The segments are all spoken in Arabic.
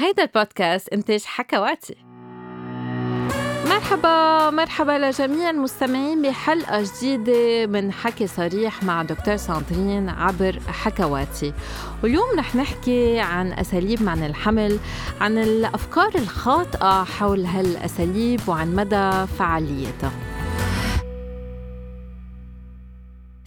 هيدا البودكاست إنتاج حكواتي. مرحبا مرحبا لجميع المستمعين بحلقة جديدة من حكي صريح مع دكتور ساندرين عبر حكواتي. واليوم رح نحكي عن أساليب معنى الحمل عن الأفكار الخاطئة حول هالأساليب وعن مدى فعاليتها.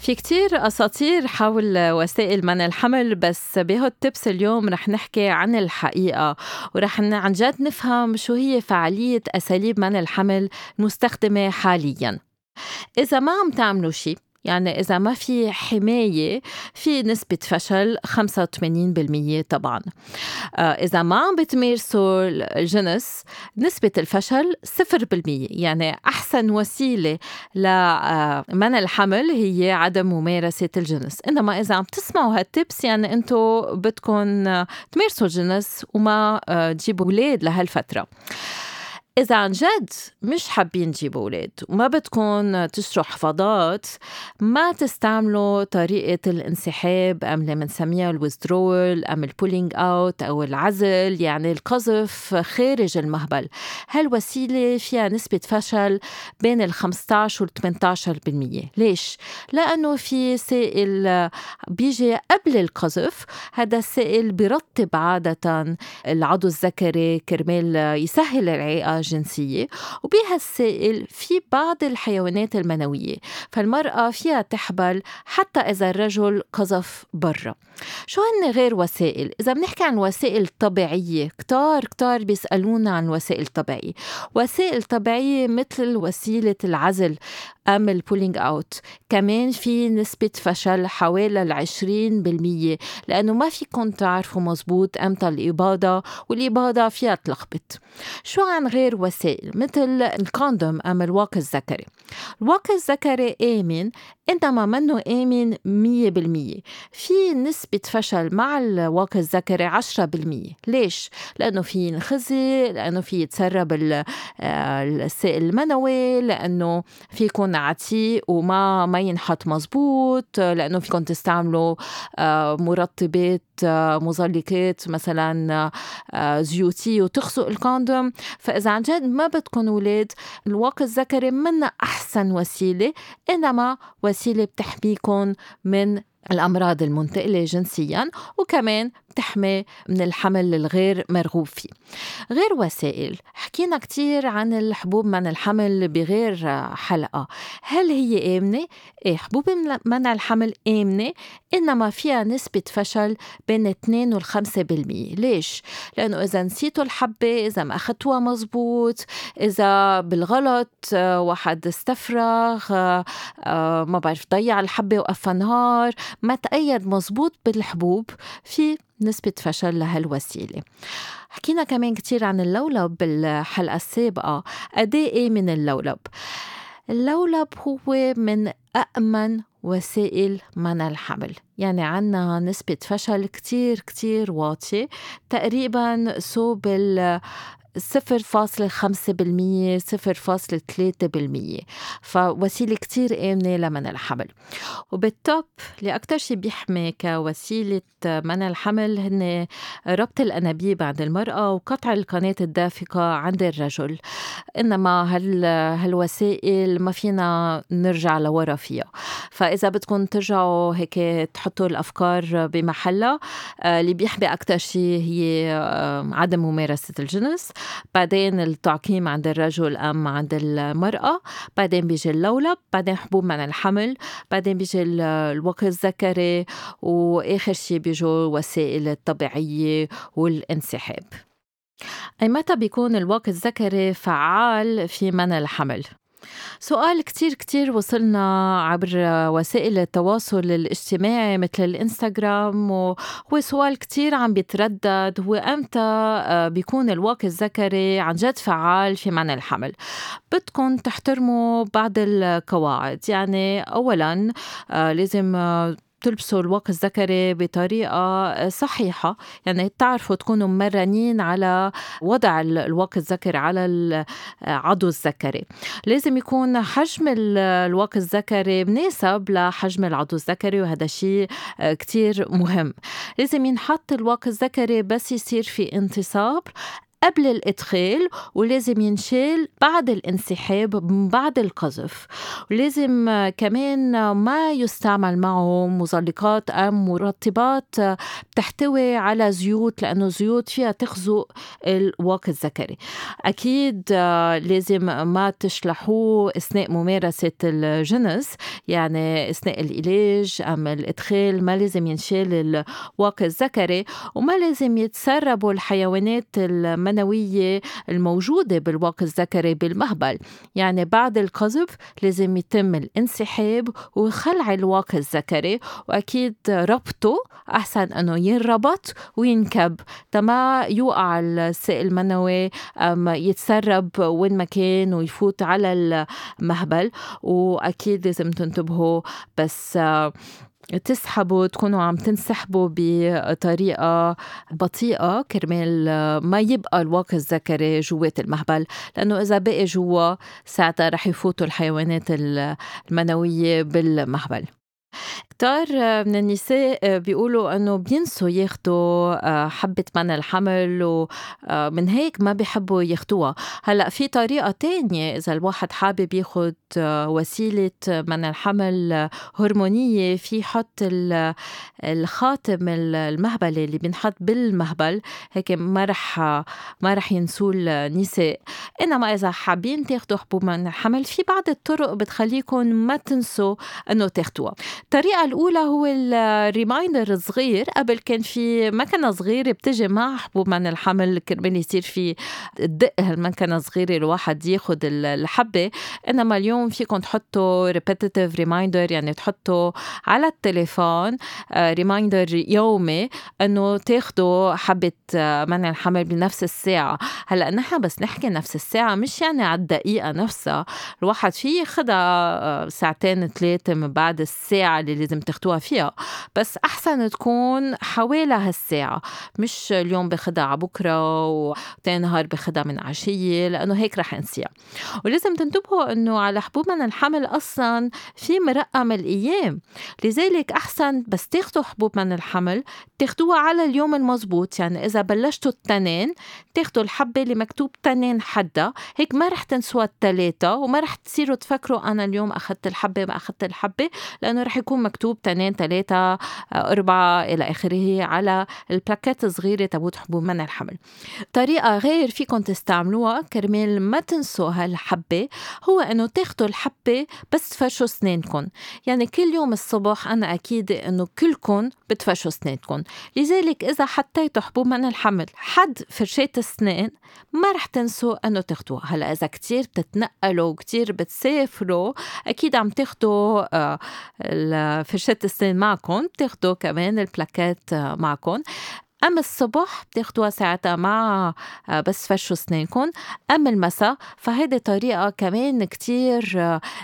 في كتير أساطير حول وسائل منع الحمل بس بهالتبس اليوم رح نحكي عن الحقيقة. ورح عن جد نفهم شو هي فعالية أساليب منع الحمل المستخدمة حالياً. إذا ما عم تعملوا شي يعني إذا ما في حماية في نسبة فشل 85% طبعا. آه، إذا ما عم بتمارسوا الجنس نسبة الفشل 0% يعني أحسن وسيلة لمنع آه، الحمل هي عدم ممارسة الجنس. إنما إذا عم تسمعوا هالتبس يعني أنتم بدكم تمارسوا الجنس وما آه، تجيبوا أولاد لهالفترة. إذا عن جد مش حابين تجيبوا أولاد وما بدكم تشتروا حفاضات ما تستعملوا طريقة الانسحاب أم اللي بنسميها ال withdrawal أم ال pulling out أو العزل يعني القذف خارج المهبل هالوسيلة فيها نسبة فشل بين ال 15 وال 18% ليش؟ لأنه في سائل بيجي قبل القذف هذا السائل بيرطب عادة العضو الذكري كرمال يسهل العلاقة الجنسية وبهالسائل في بعض الحيوانات المنوية فالمرأة فيها تحبل حتى إذا الرجل قذف برا. شو هن غير وسائل؟ إذا بنحكي عن وسائل طبيعية كتار كتار بيسألونا عن وسائل طبيعية. وسائل طبيعية مثل وسيلة العزل. أم ال pulling out كمان في نسبة فشل حوالي العشرين بالمية لأنه ما فيكم تعرفوا مزبوط أمتى الإباضة والإباضة فيها تلخبط. شو عن غير وسائل؟ مثل ال condom أم الواقي الذكري. الواقي الذكري آمن إنما منه آمن مية بالمية. في نسبة فشل مع الواقي الذكري عشرة بالمية. ليش؟ لأنه في ينخزق لأنه في يتسرب آه، السائل المنوي لأنه فيكم يكون عتيق وما ما ينحط مزبوط لأنه فيكم تستعملوا آه، مرطبات آه، مزلقات مثلا آه، زيوتي وتخسوا الكوندوم. فإذا عن جد ما بدكم أولاد الواقي الذكري منا أحسن وسيلة إنما وسيلة بتحميكم من الأمراض المنتقلة جنسيا وكمان بتحمي من الحمل الغير مرغوب فيه غير وسائل حكينا كتير عن الحبوب منع الحمل بغير حلقة هل هي آمنة؟ إيه حبوب منع الحمل آمنة إنما فيها نسبة فشل بين 2 و 5% ليش؟ لأنه إذا نسيتوا الحبة إذا ما أخذتوها مزبوط إذا بالغلط واحد استفرغ ما بعرف ضيع الحبة وقفى نهار ما تأيد مزبوط بالحبوب في نسبة فشل لهالوسيلة. حكينا كمان كتير عن اللولب بالحلقة السابقة. قد إيه من اللولب؟ اللولب هو من أأمن وسائل منع الحمل. يعني عنا نسبة فشل كتير كتير واطية. تقريبا صوب 0.5% 0.3% فوسيلة كتير آمنة لمنع الحمل. وبالتوب اللي أكتر شي بيحمي كوسيلة منع الحمل هن ربط الأنابيب عند المرأة وقطع القناة الدافقة عند الرجل. إنما هال هالوسائل ما فينا نرجع لورا فيها. فإذا بدكم ترجعوا هيك تحطوا الأفكار بمحلها آه، اللي بيحمي أكتر شي هي آه، عدم ممارسة الجنس. بعدين التعقيم عند الرجل أم عند المرأة بعدين بيجي اللولب بعدين حبوب منع الحمل بعدين بيجي الوقت الذكري وآخر شي بيجوا الوسائل الطبيعية والانسحاب أي متى بيكون الوقت الذكري فعال في منع الحمل؟ سؤال كتير كتير وصلنا عبر وسائل التواصل الاجتماعي مثل الإنستغرام وهو سؤال كتير عم بيتردد. هو إمتى آه، بيكون الواقي الذكري عن جد فعال في منع الحمل. بدكم تحترموا بعض القواعد. يعني اولا آه، لازم تلبسوا الواقي الذكري بطريقة صحيحة. يعني تعرفوا تكونوا ممرنين على وضع الواقي الذكري على العضو الذكري. لازم يكون حجم الواقي الذكري مناسب لحجم العضو الذكري وهذا شيء كتير مهم. لازم ينحط الواقي الذكري بس يصير في انتصاب قبل الإدخال ولازم ينشال بعد الانسحاب بعد القذف. ولازم كمان ما يستعمل معه مزلقات أو مرطبات بتحتوي على زيوت لأنه زيوت فيها تخزق الواقي الذكري. أكيد لازم ما تشلحوه أثناء ممارسة الجنس يعني أثناء العلاج أم الإدخال ما لازم ينشال الواقي الذكري. وما لازم يتسربوا الحيوانات المنوية الموجودة بالواقي الذكري بالمهبل. يعني بعد القذف لازم يتم الانسحاب وخلع الواقي الذكري وأكيد ربطه أحسن أنه ينربط وينكب. تما يوقع السائل المنوي يتسرب وين ما كان ويفوت على المهبل وأكيد لازم تنتبهوا. بس تسحبوا تكونوا عم تنسحبوا بطريقة بطيئة كرمال ما يبقى الواقي الذكري جوات المهبل. لأنه إذا بقي جوا ساعتها رح يفوتوا الحيوانات المنوية بالمهبل. كتار من النساء بيقولوا إنه بينسوا ياخدوا آه، حبة منع الحمل ومن آه، هيك ما بيحبوا ياخدوها. هلأ في طريقة تانية إذا الواحد حابب ياخد آه، وسيلة منع الحمل هرمونية في يحط الخاتم المهبلة اللي بينحط بالمهبل. هيك ما رح ما رح ينسوه النساء. إنما إذا حابين تاخدوا حبوب منع الحمل في بعض الطرق بتخليكم ما تنسوا إنه تاخدوها. الطريقة الأولى هو الريمايندر الصغير قبل كان في مكنة صغيرة بتجي مع حبوب من الحمل كرمال يصير في الدق هالمكنة صغيرة الواحد ياخد الحبة. إنما اليوم فيكم تحطوا repetitive reminder يعني تحطوا على التليفون reminder آه، يومي إنه تاخدوا حبة آه، منع الحمل بنفس الساعة. هلأ نحن بس نحكي نفس الساعة مش يعني على الدقيقة نفسها. الواحد فيه ياخدها آه، ساعتين ثلاثة من بعد الساعة اللي لازم تاخدوها فيها. بس أحسن تكون حوالي هالساعة مش اليوم باخدها على بكرة وتاني نهار باخدها من عشية لأنه هيك رح انسيها. ولازم تنتبهوا إنه على حبوب من الحمل أصلا في مرقم الأيام. لذلك أحسن بس تاخدوا حبوب من الحمل تاخدوها على اليوم المزبوط. يعني إذا بلشتوا التنين تاخدوا الحبة اللي مكتوب تنين حدا هيك ما رح تنسوا التلاتة وما رح تصيروا تفكروا أنا اليوم أخذت الحبة ما أخذت الحبة لأنه رح يكون مكتوب تنين تلاتة أربعة إلى آخره على البلاكات الصغيرة تبوت حبوب منع الحمل. طريقة غير فيكم تستعملوها كرمال ما تنسوا هالحبة هو إنه تاخدوا الحبة بس تفرشوا سنانكم يعني كل يوم الصبح أنا أكيد إنه كلكم بتفرشوا سنانكم لذلك إذا حطيتوا حبوب منع الحمل حد فرشاة السنان ما رح تنسوا إنه تاخدوها. هلأ إذا كتير بتتنقلوا وكتير بتسافروا أكيد عم تاخدوا آه فرشاة السنان معكم بتاخدوا كمان البلاكات معكم. أما الصبح بتاخدوها ساعتها مع بس فرشوا سنانكم. أما المساء فهيدي طريقة كمان كتير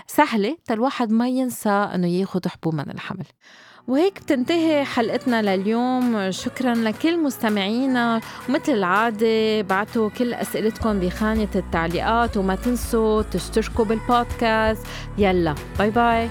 سهلة الواحد ما ينسى إنه ياخد حبوب من الحمل. وهيك بتنتهي حلقتنا لليوم. شكرا لكل مستمعينا. ومثل العادة بعتوا كل أسئلتكم بخانة التعليقات وما تنسوا تشتركوا بالبودكاست. يلا باي باي.